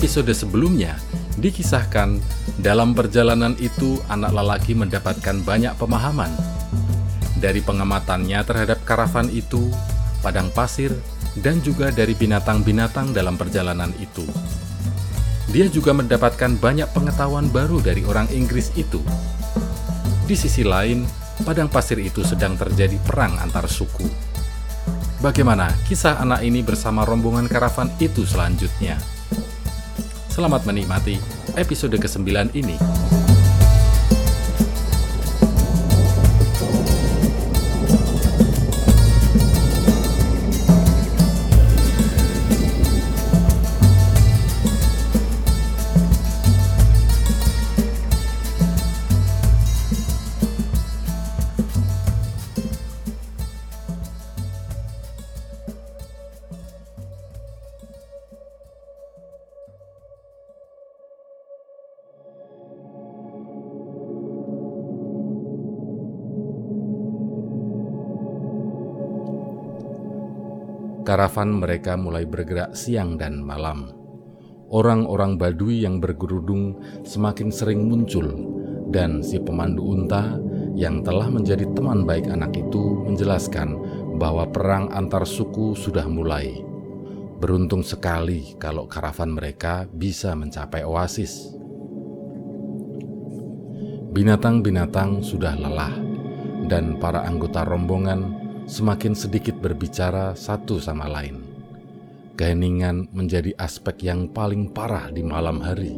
episode sebelumnya, dikisahkan dalam perjalanan itu anak lelaki mendapatkan banyak pemahaman. Dari pengamatannya terhadap karavan itu, padang pasir, dan juga dari binatang-binatang dalam perjalanan itu. Dia juga mendapatkan banyak pengetahuan baru dari orang Inggris itu. Di sisi lain, padang pasir itu sedang terjadi perang antar suku. Bagaimana kisah anak ini bersama rombongan karavan itu selanjutnya? Selamat menikmati episode ke-9 ini. Karavan mereka mulai bergerak siang dan malam. Orang-orang Badui yang bergerudung semakin sering muncul, dan si pemandu unta yang telah menjadi teman baik anak itu menjelaskan bahwa perang antar suku sudah mulai. Beruntung sekali kalau karavan mereka bisa mencapai oasis. Binatang-binatang sudah lelah, dan para anggota rombongan semakin sedikit berbicara satu sama lain. Keheningan menjadi aspek yang paling parah di malam hari.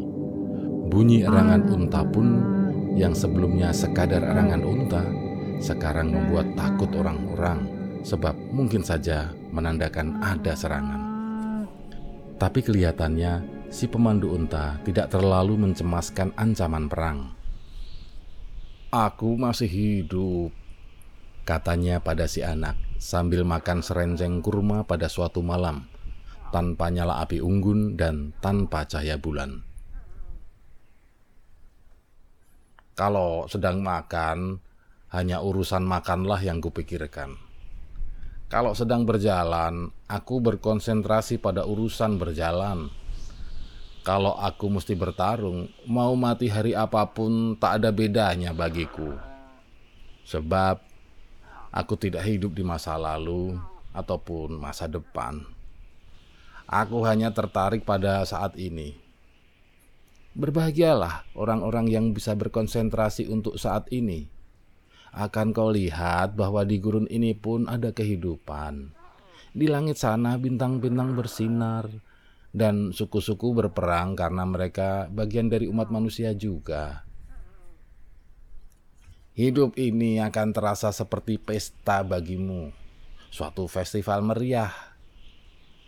Bunyi erangan unta pun yang sebelumnya sekadar erangan unta, sekarang membuat takut orang-orang sebab mungkin saja menandakan ada serangan. Tapi kelihatannya si pemandu unta tidak terlalu mencemaskan ancaman perang. Aku masih hidup, katanya pada si anak sambil makan serenceng kurma pada suatu malam, tanpa nyala api unggun dan tanpa cahaya bulan. Kalau sedang makan, hanya urusan makanlah yang kupikirkan. Kalau sedang berjalan, aku berkonsentrasi pada urusan berjalan. Kalau aku mesti bertarung, mau mati hari apa pun tak ada bedanya bagiku. Sebab Aku tidak hidup di masa lalu ataupun masa depan. Aku hanya tertarik pada saat ini. Berbahagialah orang-orang yang bisa berkonsentrasi untuk saat ini. Akan kau lihat bahwa di gurun ini pun ada kehidupan. Di langit sana bintang-bintang bersinar, dan suku-suku berperang karena mereka bagian dari umat manusia juga. Hidup ini akan terasa seperti pesta bagimu, suatu festival meriah.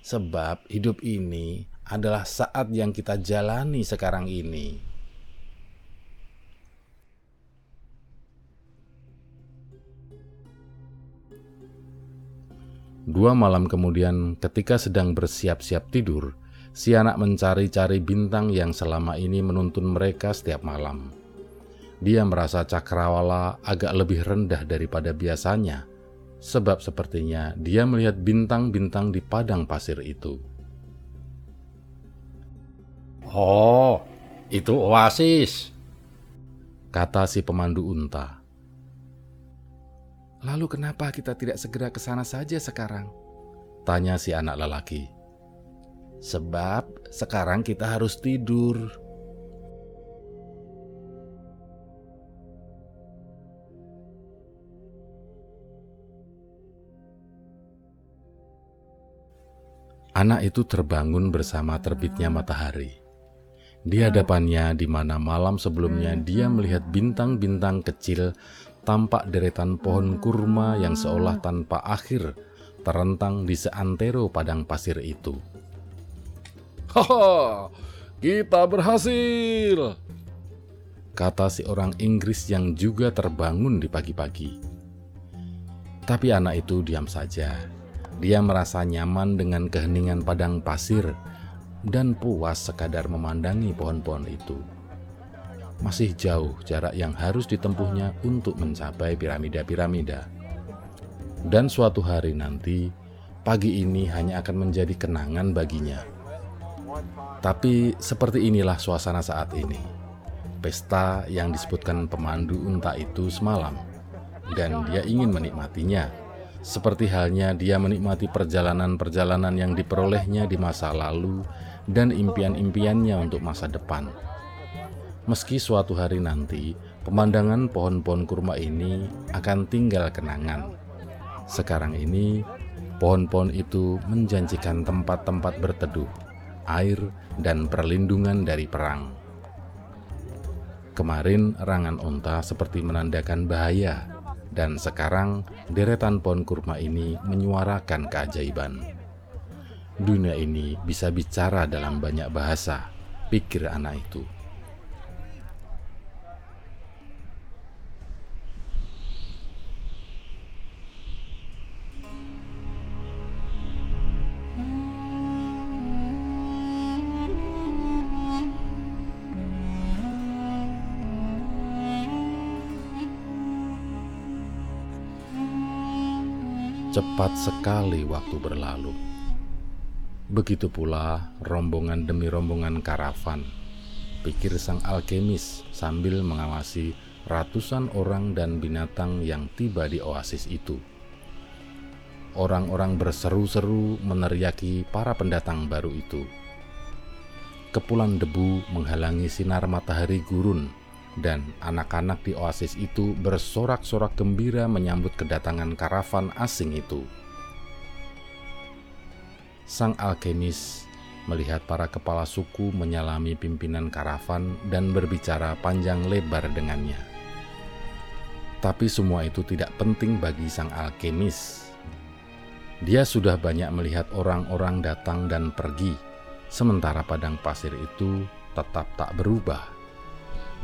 Sebab hidup ini adalah saat yang kita jalani sekarang ini. Dua malam kemudian, ketika sedang bersiap-siap tidur, si anak mencari-cari bintang yang selama ini menuntun mereka setiap malam. Dia merasa cakrawala agak lebih rendah daripada biasanya, sebab sepertinya dia melihat bintang-bintang di padang pasir itu. Oh, itu oasis, kata si pemandu unta. Lalu kenapa kita tidak segera ke sana saja sekarang? Tanya si anak lelaki. Sebab sekarang kita harus tidur, Anak itu terbangun bersama terbitnya matahari. Di hadapannya, di mana malam sebelumnya dia melihat bintang-bintang kecil, tampak deretan pohon kurma yang seolah tanpa akhir terentang di seantero padang pasir itu. Haha, kita berhasil! Kata si orang Inggris yang juga terbangun di pagi-pagi. Tapi anak itu diam saja dia merasa nyaman dengan keheningan padang pasir dan puas sekadar memandangi pohon-pohon itu. Masih jauh jarak yang harus ditempuhnya untuk mencapai piramida-piramida. Dan suatu hari nanti, pagi ini hanya akan menjadi kenangan baginya. Tapi seperti inilah suasana saat ini. Pesta yang disebutkan pemandu unta itu semalam, dan dia ingin menikmatinya, seperti halnya dia menikmati perjalanan-perjalanan yang diperolehnya di masa lalu dan impian-impiannya untuk masa depan. Meski suatu hari nanti pemandangan pohon-pohon kurma ini akan tinggal kenangan. Sekarang ini, pohon-pohon itu menjanjikan tempat-tempat berteduh, air, dan perlindungan dari perang. Kemarin, rangan unta seperti menandakan bahaya, dan sekarang deretan pohon kurma ini menyuarakan keajaiban. Dunia ini bisa bicara dalam banyak bahasa, pikir anak itu. Cepat sekali waktu berlalu. Begitu pula rombongan demi rombongan karavan, pikir sang alkemis sambil mengawasi ratusan orang dan binatang yang tiba di oasis itu. Orang-orang berseru-seru meneriaki para pendatang baru itu. Kepulan debu menghalangi sinar matahari gurun dan anak-anak di oasis itu bersorak-sorak gembira menyambut kedatangan karavan asing itu. Sang alkemis melihat para kepala suku menyalami pimpinan karavan dan berbicara panjang lebar dengannya. Tapi semua itu tidak penting bagi sang alkemis. Dia sudah banyak melihat orang-orang datang dan pergi, sementara padang pasir itu tetap tak berubah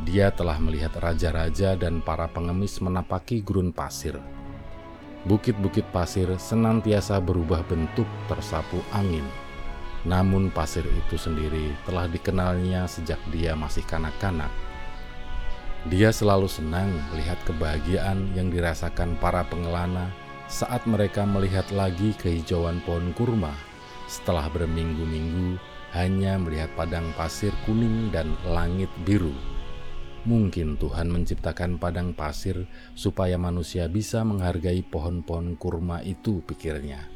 dia telah melihat raja-raja dan para pengemis menapaki gurun pasir. Bukit-bukit pasir senantiasa berubah bentuk tersapu angin. Namun pasir itu sendiri telah dikenalnya sejak dia masih kanak-kanak. Dia selalu senang melihat kebahagiaan yang dirasakan para pengelana saat mereka melihat lagi kehijauan pohon kurma setelah berminggu-minggu hanya melihat padang pasir kuning dan langit biru. Mungkin Tuhan menciptakan padang pasir supaya manusia bisa menghargai pohon-pohon kurma itu, pikirnya.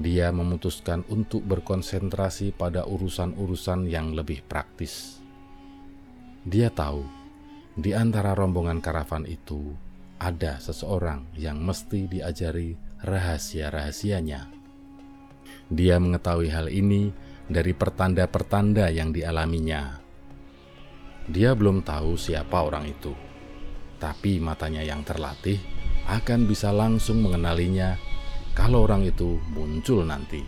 Dia memutuskan untuk berkonsentrasi pada urusan-urusan yang lebih praktis. Dia tahu di antara rombongan karavan itu ada seseorang yang mesti diajari rahasia-rahasianya. Dia mengetahui hal ini dari pertanda-pertanda yang dialaminya dia belum tahu siapa orang itu, tapi matanya yang terlatih akan bisa langsung mengenalinya kalau orang itu muncul nanti.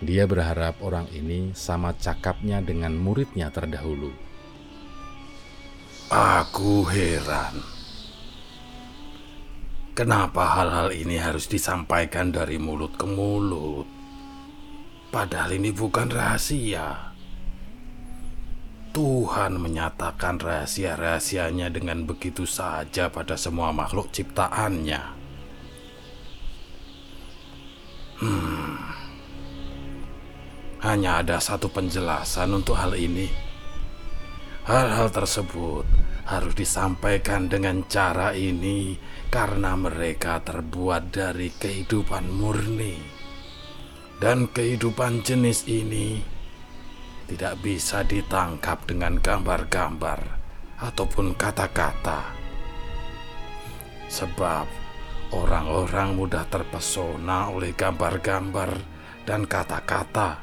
Dia berharap orang ini sama cakapnya dengan muridnya terdahulu. Aku heran. Kenapa hal-hal ini harus disampaikan dari mulut ke mulut? Padahal ini bukan rahasia. Tuhan menyatakan rahasia-rahasianya dengan begitu saja pada semua makhluk ciptaannya. Hmm. Hanya ada satu penjelasan untuk hal ini. Hal-hal tersebut harus disampaikan dengan cara ini karena mereka terbuat dari kehidupan murni. Dan kehidupan jenis ini tidak bisa ditangkap dengan gambar-gambar ataupun kata-kata. Sebab orang-orang mudah terpesona oleh gambar-gambar dan kata-kata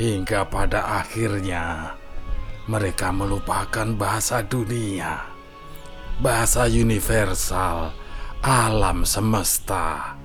hingga pada akhirnya mereka melupakan bahasa dunia, bahasa universal, alam semesta.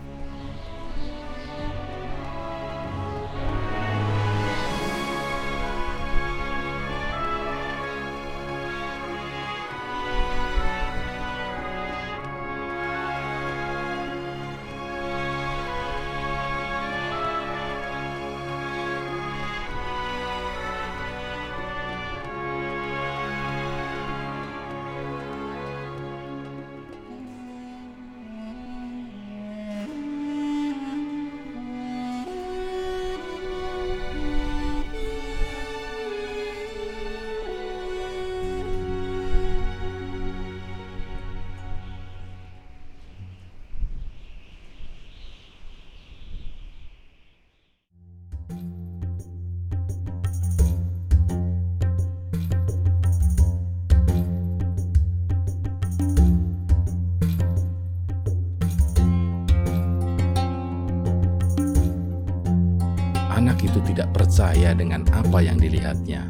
Percaya dengan apa yang dilihatnya.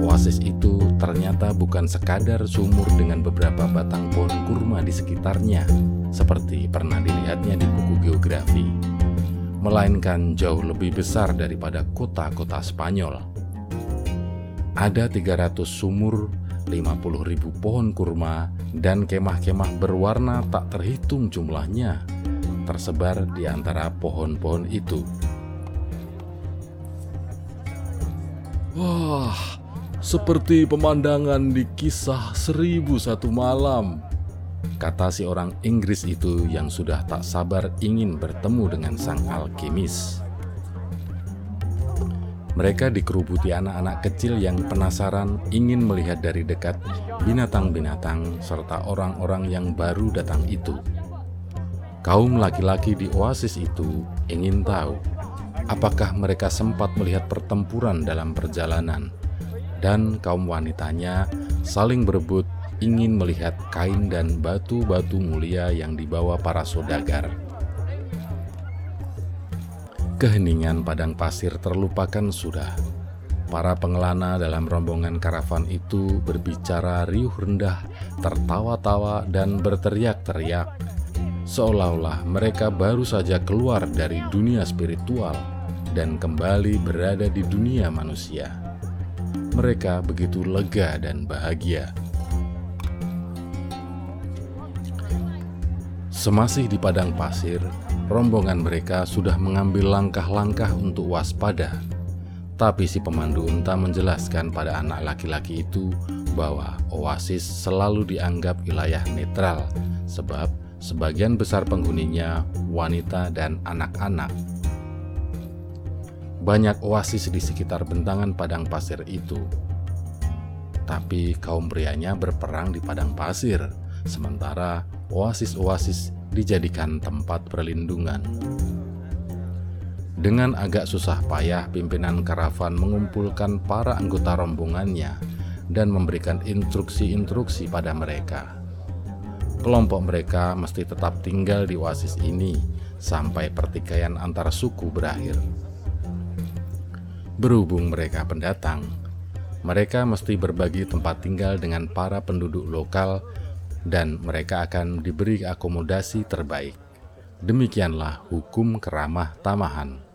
Oasis itu ternyata bukan sekadar sumur dengan beberapa batang pohon kurma di sekitarnya, seperti pernah dilihatnya di buku geografi, melainkan jauh lebih besar daripada kota-kota Spanyol. Ada 300 sumur, 50 ribu pohon kurma, dan kemah-kemah berwarna tak terhitung jumlahnya tersebar di antara pohon-pohon itu. Wah, seperti pemandangan di kisah seribu satu malam. Kata si orang Inggris itu yang sudah tak sabar ingin bertemu dengan sang alkemis. Mereka dikerubuti anak-anak kecil yang penasaran ingin melihat dari dekat binatang-binatang serta orang-orang yang baru datang itu. Kaum laki-laki di oasis itu ingin tahu apakah mereka sempat melihat pertempuran dalam perjalanan, dan kaum wanitanya saling berebut ingin melihat kain dan batu-batu mulia yang dibawa para saudagar. Keheningan padang pasir terlupakan sudah. Para pengelana dalam rombongan karavan itu berbicara riuh rendah, tertawa-tawa, dan berteriak-teriak seolah-olah mereka baru saja keluar dari dunia spiritual dan kembali berada di dunia manusia. Mereka begitu lega dan bahagia. Semasih di padang pasir, rombongan mereka sudah mengambil langkah-langkah untuk waspada. Tapi si pemandu unta menjelaskan pada anak laki-laki itu bahwa oasis selalu dianggap wilayah netral, sebab Sebagian besar penghuninya wanita dan anak-anak. Banyak oasis di sekitar bentangan padang pasir itu. Tapi kaum prianya berperang di padang pasir, sementara oasis-oasis dijadikan tempat perlindungan. Dengan agak susah payah, pimpinan karavan mengumpulkan para anggota rombongannya dan memberikan instruksi-instruksi pada mereka kelompok mereka mesti tetap tinggal di oasis ini sampai pertikaian antar suku berakhir. Berhubung mereka pendatang, mereka mesti berbagi tempat tinggal dengan para penduduk lokal dan mereka akan diberi akomodasi terbaik. Demikianlah hukum keramah tamahan.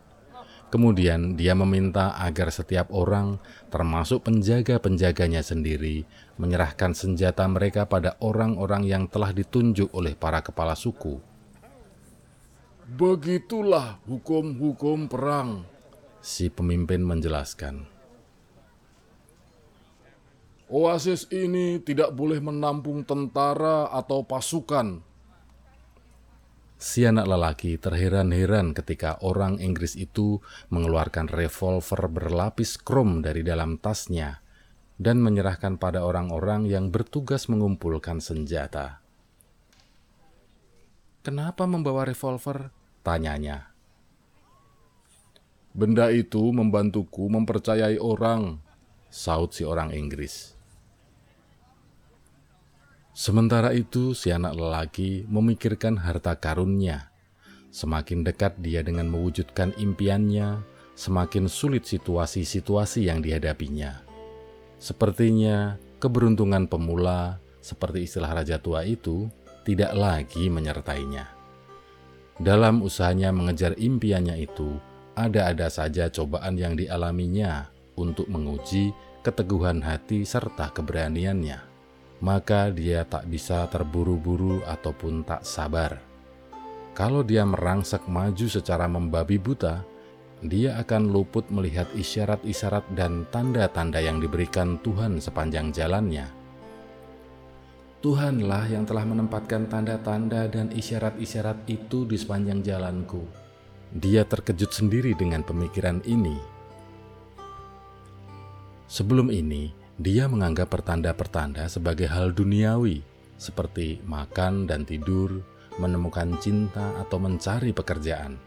Kemudian dia meminta agar setiap orang, termasuk penjaga-penjaganya sendiri, menyerahkan senjata mereka pada orang-orang yang telah ditunjuk oleh para kepala suku. Begitulah hukum-hukum perang, si pemimpin menjelaskan. Oasis ini tidak boleh menampung tentara atau pasukan Si anak lelaki terheran-heran ketika orang Inggris itu mengeluarkan revolver berlapis krom dari dalam tasnya dan menyerahkan pada orang-orang yang bertugas mengumpulkan senjata. "Kenapa membawa revolver?" tanyanya. "Benda itu membantuku mempercayai orang," saut si orang Inggris. Sementara itu, si anak lelaki memikirkan harta karunnya. Semakin dekat dia dengan mewujudkan impiannya, semakin sulit situasi-situasi yang dihadapinya. Sepertinya keberuntungan pemula, seperti istilah raja tua itu, tidak lagi menyertainya. Dalam usahanya mengejar impiannya itu, ada-ada saja cobaan yang dialaminya untuk menguji keteguhan hati serta keberaniannya maka dia tak bisa terburu-buru ataupun tak sabar. Kalau dia merangsek maju secara membabi buta, dia akan luput melihat isyarat-isyarat dan tanda-tanda yang diberikan Tuhan sepanjang jalannya. Tuhanlah yang telah menempatkan tanda-tanda dan isyarat-isyarat itu di sepanjang jalanku. Dia terkejut sendiri dengan pemikiran ini. Sebelum ini, dia menganggap pertanda-pertanda sebagai hal duniawi, seperti makan dan tidur, menemukan cinta, atau mencari pekerjaan.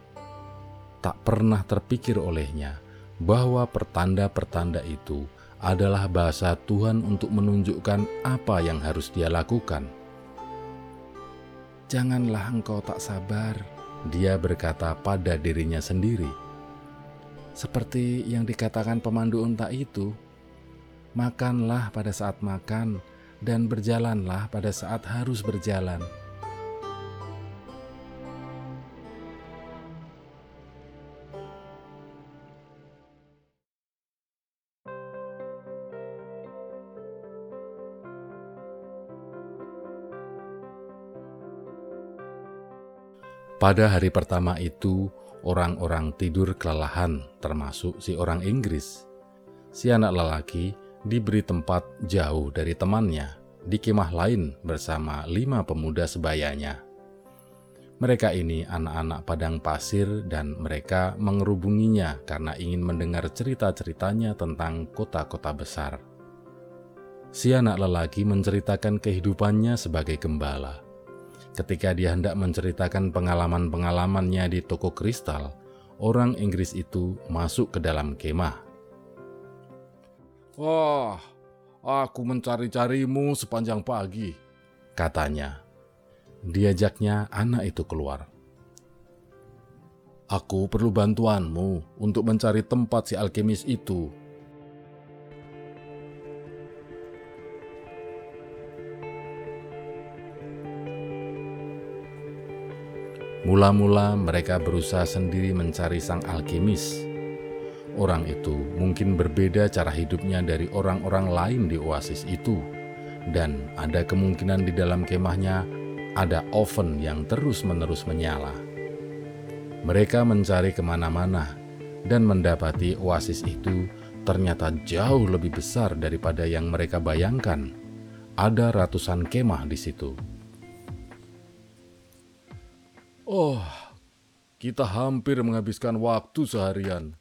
Tak pernah terpikir olehnya bahwa pertanda-pertanda itu adalah bahasa Tuhan untuk menunjukkan apa yang harus dia lakukan. "Janganlah engkau tak sabar," dia berkata pada dirinya sendiri. Seperti yang dikatakan pemandu unta itu, makanlah pada saat makan dan berjalanlah pada saat harus berjalan. Pada hari pertama itu, orang-orang tidur kelelahan, termasuk si orang Inggris. Si anak lelaki diberi tempat jauh dari temannya di kemah lain bersama lima pemuda sebayanya. Mereka ini anak-anak padang pasir dan mereka mengerubunginya karena ingin mendengar cerita-ceritanya tentang kota-kota besar. Si anak lelaki menceritakan kehidupannya sebagai gembala Ketika dia hendak menceritakan pengalaman-pengalamannya di toko kristal, orang Inggris itu masuk ke dalam kemah. Wah, aku mencari-carimu sepanjang pagi, katanya. Diajaknya anak itu keluar. Aku perlu bantuanmu untuk mencari tempat si alkemis itu, Mula-mula mereka berusaha sendiri mencari sang alkemis. Orang itu mungkin berbeda cara hidupnya dari orang-orang lain di oasis itu, dan ada kemungkinan di dalam kemahnya ada oven yang terus-menerus menyala. Mereka mencari ke mana-mana dan mendapati oasis itu ternyata jauh lebih besar daripada yang mereka bayangkan. Ada ratusan kemah di situ. Oh, kita hampir menghabiskan waktu seharian,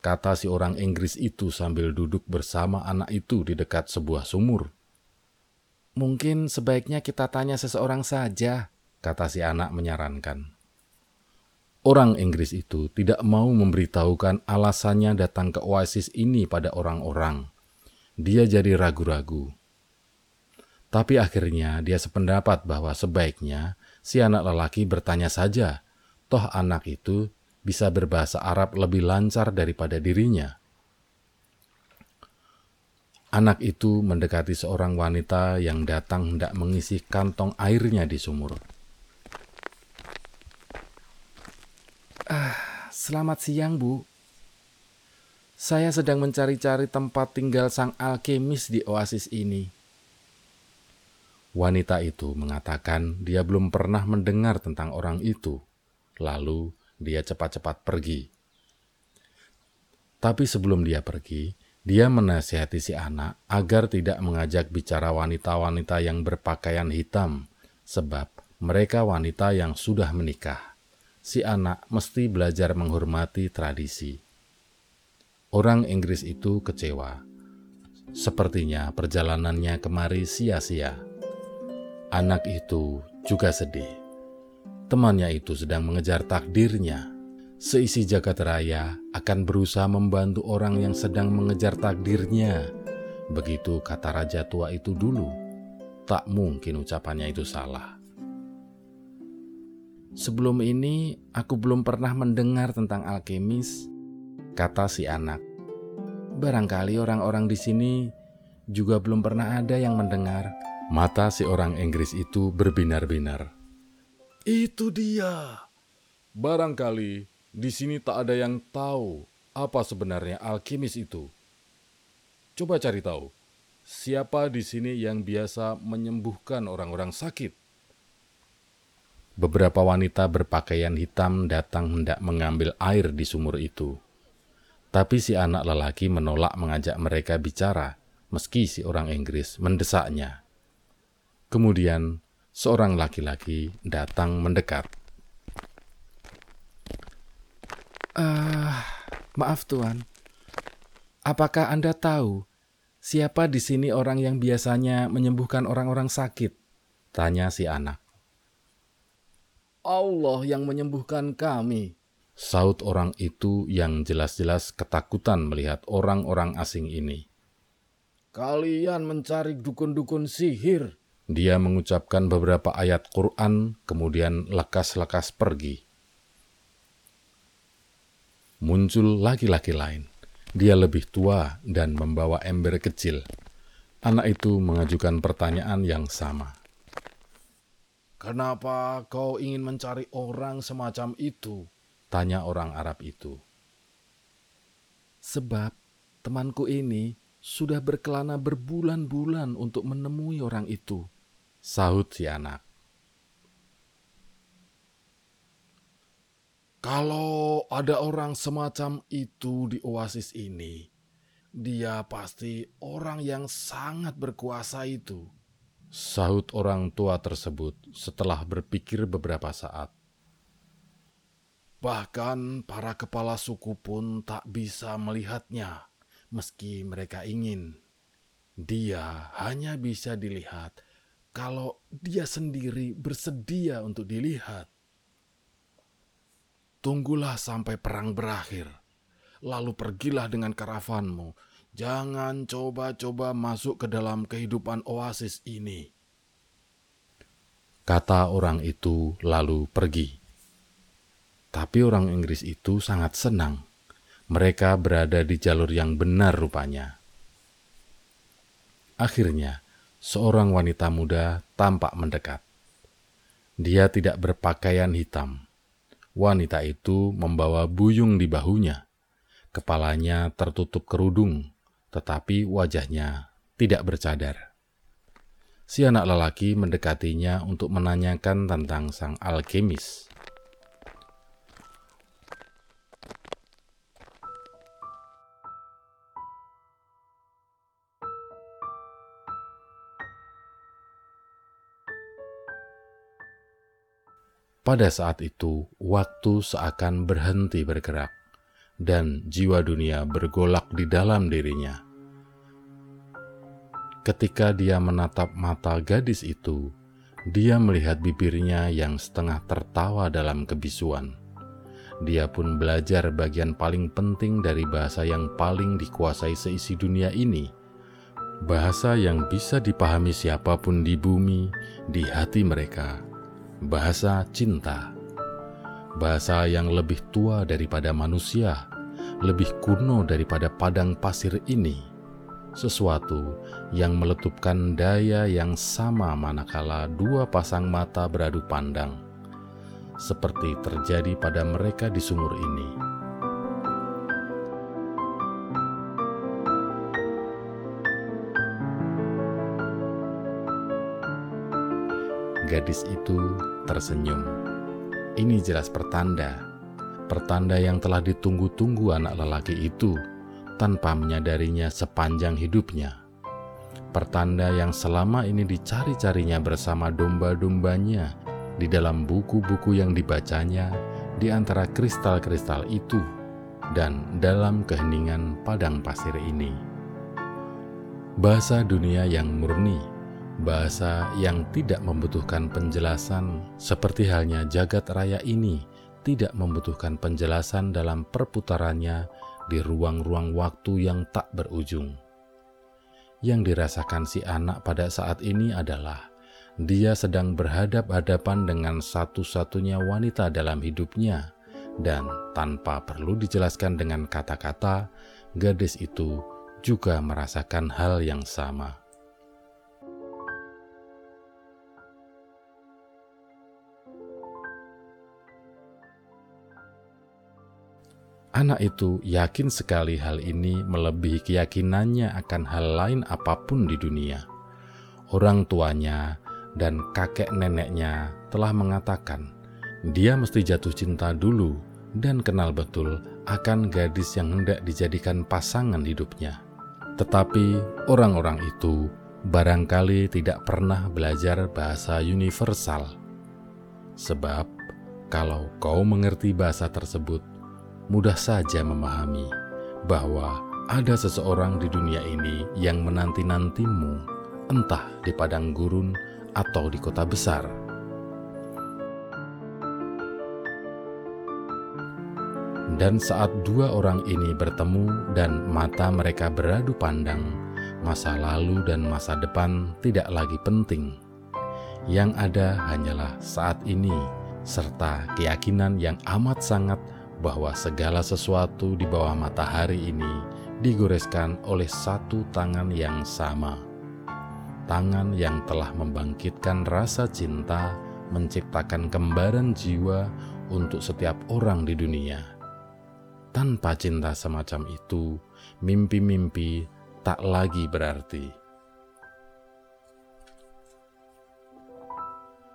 kata si orang Inggris itu sambil duduk bersama anak itu di dekat sebuah sumur. Mungkin sebaiknya kita tanya seseorang saja, kata si anak menyarankan. Orang Inggris itu tidak mau memberitahukan alasannya datang ke oasis ini pada orang-orang. Dia jadi ragu-ragu. Tapi akhirnya dia sependapat bahwa sebaiknya si anak lelaki bertanya saja, toh anak itu bisa berbahasa Arab lebih lancar daripada dirinya. Anak itu mendekati seorang wanita yang datang hendak mengisi kantong airnya di sumur. Ah, selamat siang, Bu. Saya sedang mencari-cari tempat tinggal sang alkemis di oasis ini. Wanita itu mengatakan dia belum pernah mendengar tentang orang itu. Lalu dia cepat-cepat pergi. Tapi sebelum dia pergi, dia menasihati si anak agar tidak mengajak bicara wanita-wanita yang berpakaian hitam, sebab mereka wanita yang sudah menikah. Si anak mesti belajar menghormati tradisi. Orang Inggris itu kecewa. Sepertinya perjalanannya kemari sia-sia. Anak itu juga sedih. Temannya itu sedang mengejar takdirnya. Seisi jagat raya akan berusaha membantu orang yang sedang mengejar takdirnya. Begitu kata raja tua itu dulu. Tak mungkin ucapannya itu salah. Sebelum ini, aku belum pernah mendengar tentang alkemis, kata si anak. Barangkali orang-orang di sini juga belum pernah ada yang mendengar Mata si orang Inggris itu berbinar-binar. Itu dia. Barangkali di sini tak ada yang tahu apa sebenarnya alkimis itu. Coba cari tahu, siapa di sini yang biasa menyembuhkan orang-orang sakit? Beberapa wanita berpakaian hitam datang hendak mengambil air di sumur itu. Tapi si anak lelaki menolak mengajak mereka bicara, meski si orang Inggris mendesaknya. Kemudian seorang laki-laki datang mendekat. Uh, maaf Tuan, apakah Anda tahu siapa di sini orang yang biasanya menyembuhkan orang-orang sakit? Tanya si anak. Allah yang menyembuhkan kami. Saut orang itu yang jelas-jelas ketakutan melihat orang-orang asing ini. Kalian mencari dukun-dukun sihir dia mengucapkan beberapa ayat Quran, kemudian lekas-lekas pergi. muncul laki-laki lain. Dia lebih tua dan membawa ember kecil. Anak itu mengajukan pertanyaan yang sama. Kenapa kau ingin mencari orang semacam itu? Tanya orang Arab itu. Sebab temanku ini sudah berkelana berbulan-bulan untuk menemui orang itu. Sahut si anak. Kalau ada orang semacam itu di oasis ini, dia pasti orang yang sangat berkuasa itu. Sahut orang tua tersebut setelah berpikir beberapa saat. Bahkan para kepala suku pun tak bisa melihatnya, meski mereka ingin. Dia hanya bisa dilihat kalau dia sendiri bersedia untuk dilihat. Tunggulah sampai perang berakhir, lalu pergilah dengan karavanmu. Jangan coba-coba masuk ke dalam kehidupan oasis ini. Kata orang itu, lalu pergi. Tapi orang Inggris itu sangat senang. Mereka berada di jalur yang benar rupanya. Akhirnya, seorang wanita muda tampak mendekat. Dia tidak berpakaian hitam Wanita itu membawa buyung di bahunya. Kepalanya tertutup kerudung, tetapi wajahnya tidak bercadar. Si anak lelaki mendekatinya untuk menanyakan tentang sang alkemis. Pada saat itu, waktu seakan berhenti bergerak, dan jiwa dunia bergolak di dalam dirinya. Ketika dia menatap mata gadis itu, dia melihat bibirnya yang setengah tertawa dalam kebisuan. Dia pun belajar bagian paling penting dari bahasa yang paling dikuasai seisi dunia ini, bahasa yang bisa dipahami siapa pun di bumi, di hati mereka bahasa cinta, bahasa yang lebih tua daripada manusia, lebih kuno daripada padang pasir ini, sesuatu yang meletupkan daya yang sama manakala dua pasang mata beradu pandang, seperti terjadi pada mereka di sumur ini. Gadis itu tersenyum. Ini jelas pertanda, pertanda yang telah ditunggu-tunggu anak lelaki itu tanpa menyadarinya sepanjang hidupnya. Pertanda yang selama ini dicari-carinya bersama domba-dombanya di dalam buku-buku yang dibacanya di antara kristal-kristal itu dan dalam keheningan padang pasir ini. Bahasa dunia yang murni bahasa yang tidak membutuhkan penjelasan, seperti halnya jagat raya ini tidak membutuhkan penjelasan dalam perputarannya di ruang-ruang waktu yang tak berujung. Yang dirasakan si anak pada saat ini adalah dia sedang berhadap-hadapan dengan satu-satunya wanita dalam hidupnya, dan tanpa perlu dijelaskan dengan kata-kata, gadis itu juga merasakan hal yang sama. Anak itu yakin sekali hal ini melebihi keyakinannya akan hal lain apa pun di dunia. Orang tuanya dan kakek neneknya telah mengatakan dia mesti jatuh cinta dulu dan kenal betul akan gadis yang hendak dijadikan pasangan hidupnya. Tetapi orang-orang itu barangkali tidak pernah belajar bahasa universal. Sebab kalau kau mengerti bahasa tersebut, mudah saja memahami bahwa ada seseorang di dunia ini yang menanti-nantimu, entah di padang gurun atau di kota besar. Dan saat dua orang ini bertemu dan mata mereka beradu pandang, masa lalu dan masa depan tidak lagi penting. Yang ada hanyalah saat ini, serta keyakinan yang amat sangat bahwa segala sesuatu di bawah matahari ini digoreskan oleh satu tangan yang sama. Tangan yang telah membangkitkan rasa cinta, menciptakan kembaran jiwa untuk setiap orang di dunia. Tanpa cinta semacam itu, mimpi-mimpi tak lagi berarti.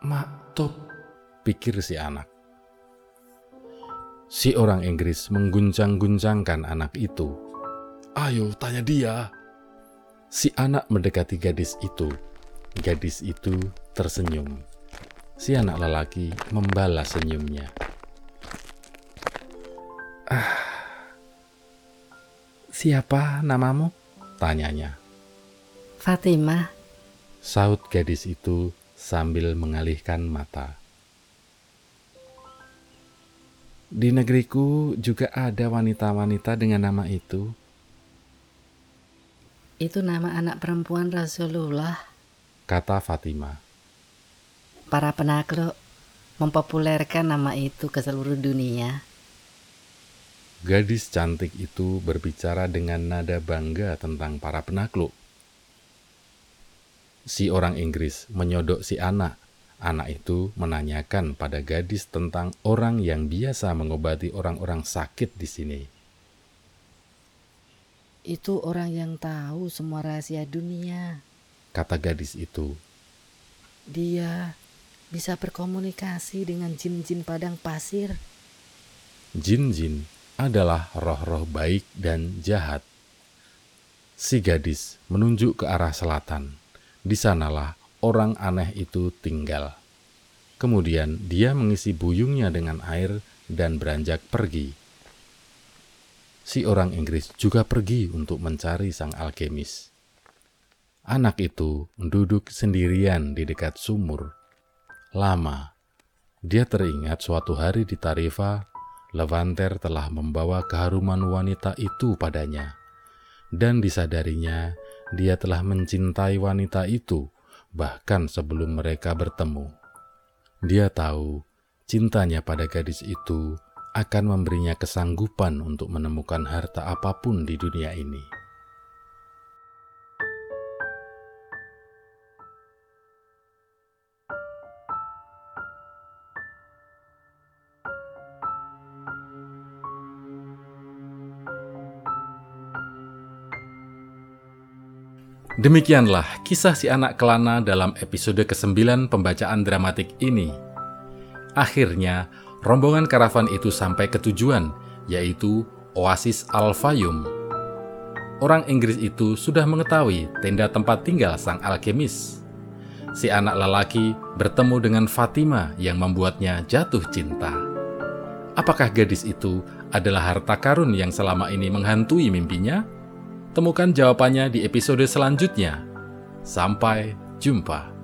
Maktub, pikir si anak. Si orang Inggris mengguncang-guncangkan anak itu. Ayo, tanya dia. Si anak mendekati gadis itu. Gadis itu tersenyum. Si anak lelaki membalas senyumnya. Ah, siapa namamu? Tanyanya. Fatimah. Saut gadis itu sambil mengalihkan mata. Di negeriku juga ada wanita-wanita dengan nama itu. Itu nama anak perempuan Rasulullah. Kata Fatima. Para penakluk mempopulerkan nama itu ke seluruh dunia. Gadis cantik itu berbicara dengan nada bangga tentang para penakluk. Si orang Inggris menyodok si anak Anak itu menanyakan pada gadis tentang orang yang biasa mengobati orang-orang sakit di sini. Itu orang yang tahu semua rahasia dunia, kata gadis itu. Dia bisa berkomunikasi dengan jin-jin padang pasir. Jin-jin adalah roh-roh baik dan jahat. Si gadis menunjuk ke arah selatan. Di sanalah orang aneh itu tinggal. Kemudian dia mengisi buyungnya dengan air dan beranjak pergi. Si orang Inggris juga pergi untuk mencari sang alkemis. Anak itu duduk sendirian di dekat sumur. Lama, dia teringat suatu hari di Tarifa, Levanter telah membawa keharuman wanita itu padanya, dan disadarinya dia telah mencintai wanita itu bahkan sebelum mereka bertemu. Dia tahu cintanya pada gadis itu akan memberinya kesanggupan untuk menemukan harta apa pun di dunia ini. Demikianlah kisah si anak kelana dalam episode ke-9 pembacaan dramatik ini. Akhirnya, rombongan karavan itu sampai ke tujuan, yaitu Oasis Al-Fayum. Orang Inggris itu sudah mengetahui tenda tempat tinggal sang alkemis. Si anak lelaki bertemu dengan Fatima yang membuatnya jatuh cinta. Apakah gadis itu adalah harta karun yang selama ini menghantui mimpinya? Temukan jawabannya di episode selanjutnya. Sampai jumpa.